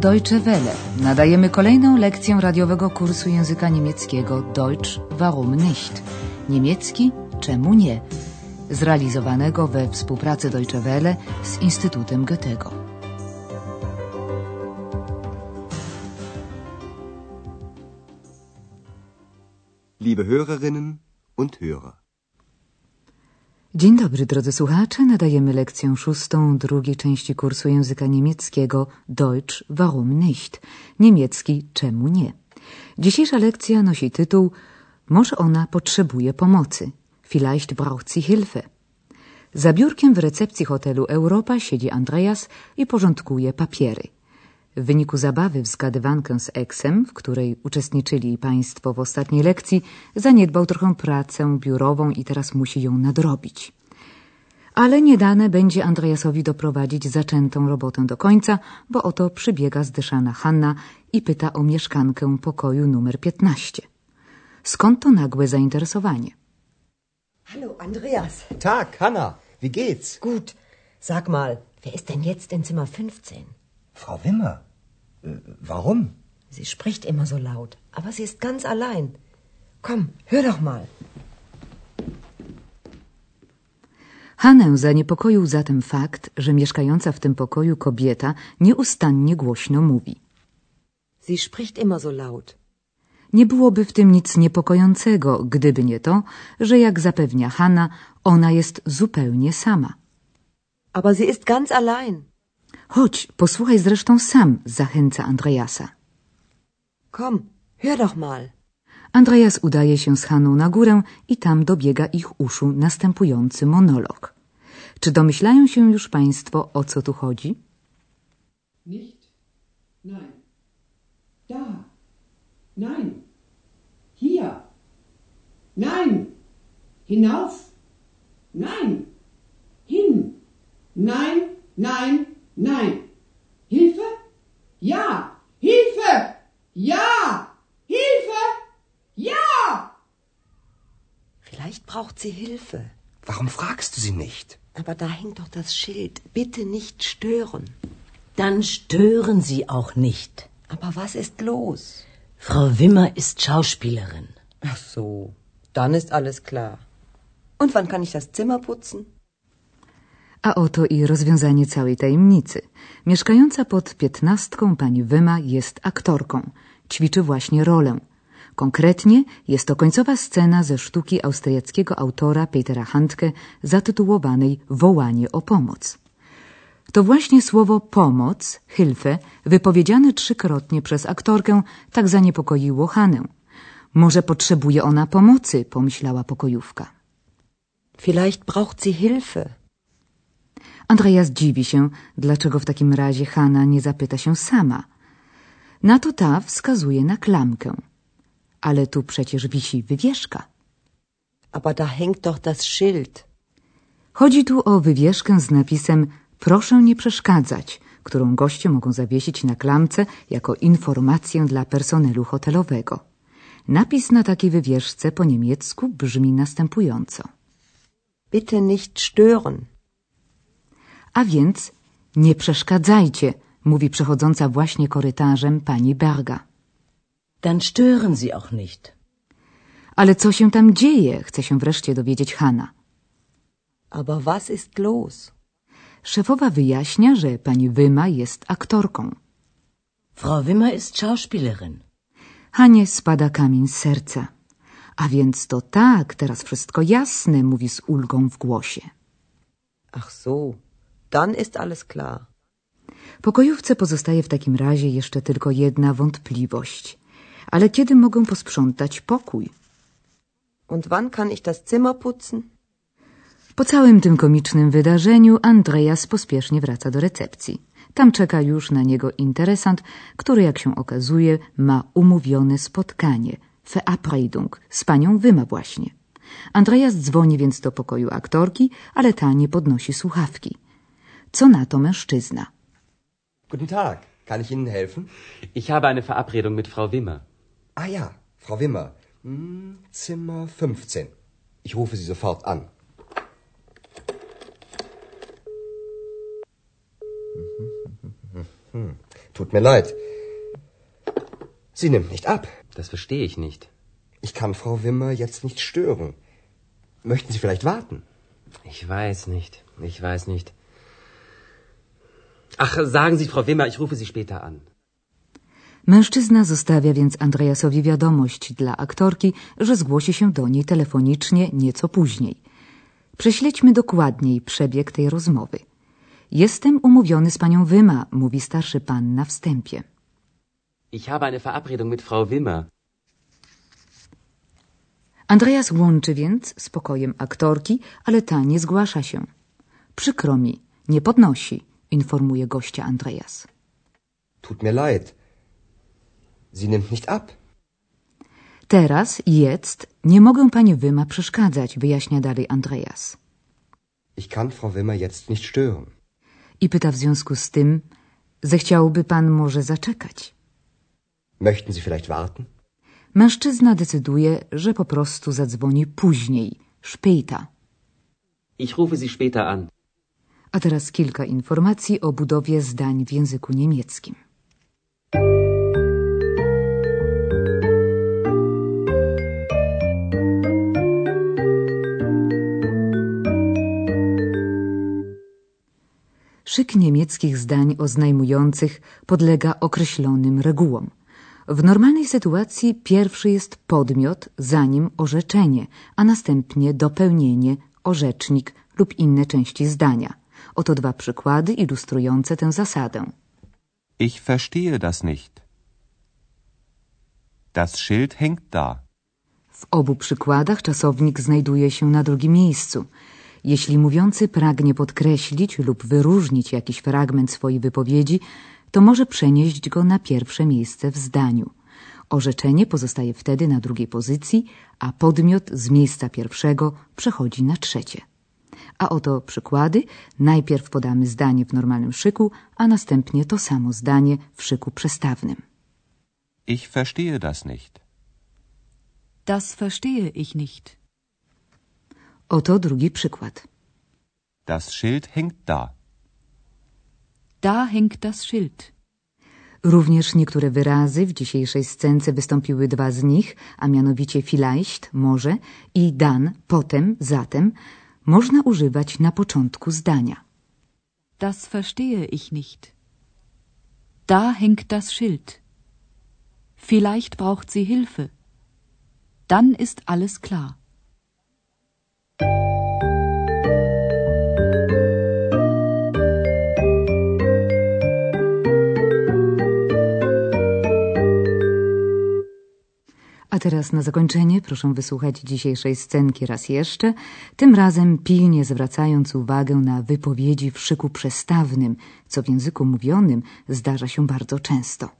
Deutsche Welle. Nadajemy kolejną lekcję radiowego kursu języka niemieckiego Deutsch warum nicht? Niemiecki czemu nie? Zrealizowanego we współpracy Deutsche Welle z Instytutem Goethego. Liebe Hörerinnen und Hörer. Dzień dobry, drodzy słuchacze. Nadajemy lekcję szóstą drugiej części kursu języka niemieckiego Deutsch warum nicht? Niemiecki czemu nie? Dzisiejsza lekcja nosi tytuł Może ona potrzebuje pomocy. Vielleicht braucht sie Hilfe. Za biurkiem w recepcji hotelu Europa siedzi Andreas i porządkuje papiery. W wyniku zabawy w zgadywankę z Eksem, w której uczestniczyli Państwo w ostatniej lekcji, zaniedbał trochę pracę biurową i teraz musi ją nadrobić. Ale nie dane będzie Andreasowi doprowadzić zaczętą robotę do końca, bo oto przybiega zdyszana Hanna i pyta o mieszkankę pokoju numer 15. Skąd to nagłe zainteresowanie? Hallo, Andreas. Tag, Hanna. Wie geht's? Gut. Sag mal, wer ist denn jetzt in Zimmer 15? Frau Wimmer. Äh, warum? Sie spricht immer so laut, aber sie ist ganz allein. Komm, hör doch mal. Hanę zaniepokoił zatem fakt, że mieszkająca w tym pokoju kobieta nieustannie głośno mówi. Sie spricht immer so laut. Nie byłoby w tym nic niepokojącego, gdyby nie to, że jak zapewnia Hanna, ona jest zupełnie sama. Aber sie ist ganz allein. Chodź, posłuchaj zresztą sam, zachęca Andreasa. Komm, hör doch mal. Andreas udaje się z Haną na górę i tam dobiega ich uszu następujący monolog. Czy domyślają się już Państwo, o co tu chodzi? Nicht? Nein. Da. Nein. Hier. Nein. Hinauf. Nein. Hin. Nein, nein, nein. Hilfe? Ja. Hilfe! Ja! Hilfe! Ja! Vielleicht braucht sie Hilfe. Warum fragst du sie nicht? Aber da hängt doch das Schild. Bitte nicht stören. Dann stören Sie auch nicht. Aber was ist los? Frau Wimmer ist Schauspielerin. Ach so, dann ist alles klar. Und wann kann ich das Zimmer putzen? A oto i rozwiązanie całej tajemnicy. Mieszkająca pod piętnastką pani Wyma jest aktorką. Ćwiczy właśnie rolę. Konkretnie jest to końcowa scena ze sztuki austriackiego autora Petera Handke zatytułowanej Wołanie o pomoc. To właśnie słowo pomoc, Hilfe, wypowiedziane trzykrotnie przez aktorkę, tak zaniepokoiło Hanę. Może potrzebuje ona pomocy, pomyślała pokojówka. Vielleicht braucht sie Hilfe. Andreas dziwi się, dlaczego w takim razie Hanna nie zapyta się sama. Na to ta wskazuje na klamkę. Ale tu przecież wisi wywieszka. Aber da hängt doch das Schild. Chodzi tu o wywieszkę z napisem Proszę nie przeszkadzać, którą goście mogą zawiesić na klamce jako informację dla personelu hotelowego. Napis na takiej wywieszce po niemiecku brzmi następująco. Bitte nicht stören. A więc nie przeszkadzajcie, mówi przechodząca właśnie korytarzem pani Berga. Dann stören Sie auch nicht. Ale co się tam dzieje, chce się wreszcie dowiedzieć Hanna. Aber was ist los? Szefowa wyjaśnia, że pani Wyma jest aktorką. Frau Wimmer ist Schauspielerin. Hanie spada kamień z serca. A więc to tak, teraz wszystko jasne, mówi z ulgą w głosie. Ach so, dann ist alles klar. Pokojówce pozostaje w takim razie jeszcze tylko jedna wątpliwość. Ale kiedy mogę posprzątać pokój? Und wann kann ich das Zimmer putzen? Po całym tym komicznym wydarzeniu Andreas pospiesznie wraca do recepcji. Tam czeka już na niego interesant, który, jak się okazuje, ma umówione spotkanie, Verabredung, z panią Wyma właśnie. Andreas dzwoni więc do pokoju aktorki, ale ta nie podnosi słuchawki. Co na to mężczyzna? Guten Tag. Kann ich Ihnen helfen? Ich habe eine Verabredung mit Frau Wimmer. Ah ja, Frau Wimmer. Hm, Zimmer 15. Ich rufe Sie sofort an. Tut mir leid. Sie nimmt nicht ab. Das verstehe ich nicht. Ich kann Frau Wimmer jetzt nicht stören. Möchten Sie vielleicht warten? Ich weiß nicht. Ich weiß nicht. Ach, sagen Sie, Frau Wimmer, ich rufe Sie später an. Mężczyzna zostawia więc Andreasowi wiadomość dla aktorki, że zgłosi się do niej telefonicznie nieco później. Prześledźmy dokładniej przebieg tej rozmowy. Jestem umówiony z panią Wyma, mówi starszy pan na wstępie. Ich habe eine Verabredung mit Frau Wimmer. Andreas łączy więc z pokojem aktorki, ale ta nie zgłasza się. Przykro mi, nie podnosi, informuje gościa Andreas. Tut mir leid. Sie nimmt nicht ab. Teraz, jetzt, nie mogę pani Wyma przeszkadzać, wyjaśnia dalej Andreas. Ich kann Frau Wimmer jetzt nicht stören. I pyta w związku z tym, zechciałby pan może zaczekać. Möchten Sie vielleicht warten? Mężczyzna decyduje, że po prostu zadzwoni później, später. Ich rufe Sie später an. A teraz kilka informacji o budowie zdań w języku niemieckim. Szyk niemieckich zdań oznajmujących podlega określonym regułom. W normalnej sytuacji pierwszy jest podmiot, zanim orzeczenie, a następnie dopełnienie, orzecznik lub inne części zdania. Oto dwa przykłady ilustrujące tę zasadę. Ich verstehe das nicht. Das Schild hängt da. W obu przykładach czasownik znajduje się na drugim miejscu. Jeśli mówiący pragnie podkreślić lub wyróżnić jakiś fragment swojej wypowiedzi, to może przenieść go na pierwsze miejsce w zdaniu. Orzeczenie pozostaje wtedy na drugiej pozycji, a podmiot z miejsca pierwszego przechodzi na trzecie. A oto przykłady. Najpierw podamy zdanie w normalnym szyku, a następnie to samo zdanie w szyku przestawnym. Ich verstehe das nicht. Das verstehe ich nicht. Oto drugi przykład. Das Schild hängt da. Da hängt das Schild. Również niektóre wyrazy w dzisiejszej scence wystąpiły dwa z nich, a mianowicie vielleicht, może i dan, potem, zatem, można używać na początku zdania. Das verstehe ich nicht. Da hängt das Schild. Vielleicht braucht sie Hilfe. Dann ist alles klar. Teraz na zakończenie. Proszę wysłuchać dzisiejszej scenki raz jeszcze, tym razem pilnie zwracając uwagę na wypowiedzi w szyku przestawnym, co w języku mówionym zdarza się bardzo często.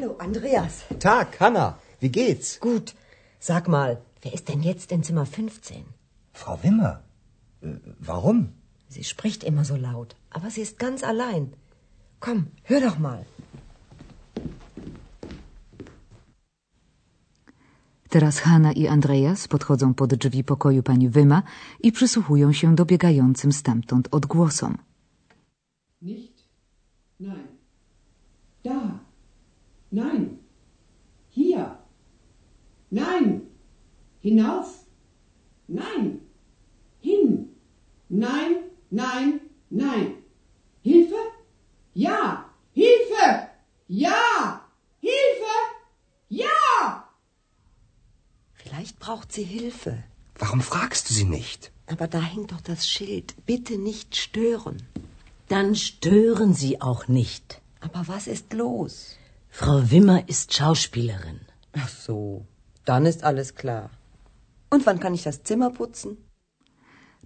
Hallo, Andreas. Tag, Hanna. Wie geht's? Gut. Sag mal, wer ist denn jetzt in Zimmer 15? Frau Wimmer. Äh, warum? Sie spricht immer so laut, aber sie ist ganz allein. Komm, hör doch mal. Teraz Hanna i Andreas podchodzą pod drzwi pokoju pani Wyma i przysłuchują się dobiegającym stamtąd odgłosom. Nicht? Nein. Da. Nein. Hier. Nein. Hinauf. Nein. Hin. Nein, nein, nein. Hilfe? Ja! Hilfe! Ja! Hilfe! Ja! Vielleicht braucht sie Hilfe. Warum fragst du sie nicht? Aber da hängt doch das Schild. Bitte nicht stören. Dann stören Sie auch nicht. Aber was ist los? Frau Wimmer ist Schauspielerin. Ach so, dann ist alles klar. Und wann kann ich das Zimmer putzen?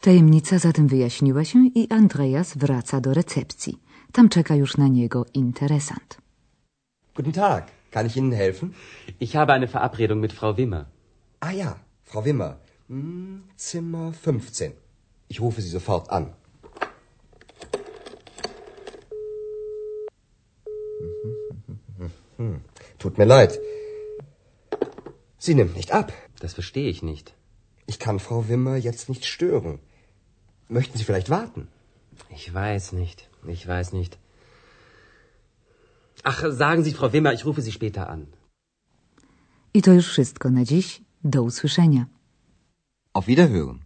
Tajemnica zatem wyjaśniła się i Andreas wraca do recepcji. Tam czeka już na niego interesant. Guten Tag, kann ich Ihnen helfen? Ich habe eine Verabredung mit Frau Wimmer. Ah ja, Frau Wimmer. Hm, Zimmer 15. Ich rufe Sie sofort an. Hm, Tut mir leid. Sie nimmt nicht ab. Das verstehe ich nicht. Ich kann Frau Wimmer jetzt nicht stören. Möchten Sie vielleicht warten? Ich weiß nicht. Ich weiß nicht. Ach, sagen Sie, Frau Wimmer, ich rufe Sie später an. I to już wszystko na dziś. Do usłyszenia. Auf Wiederhören.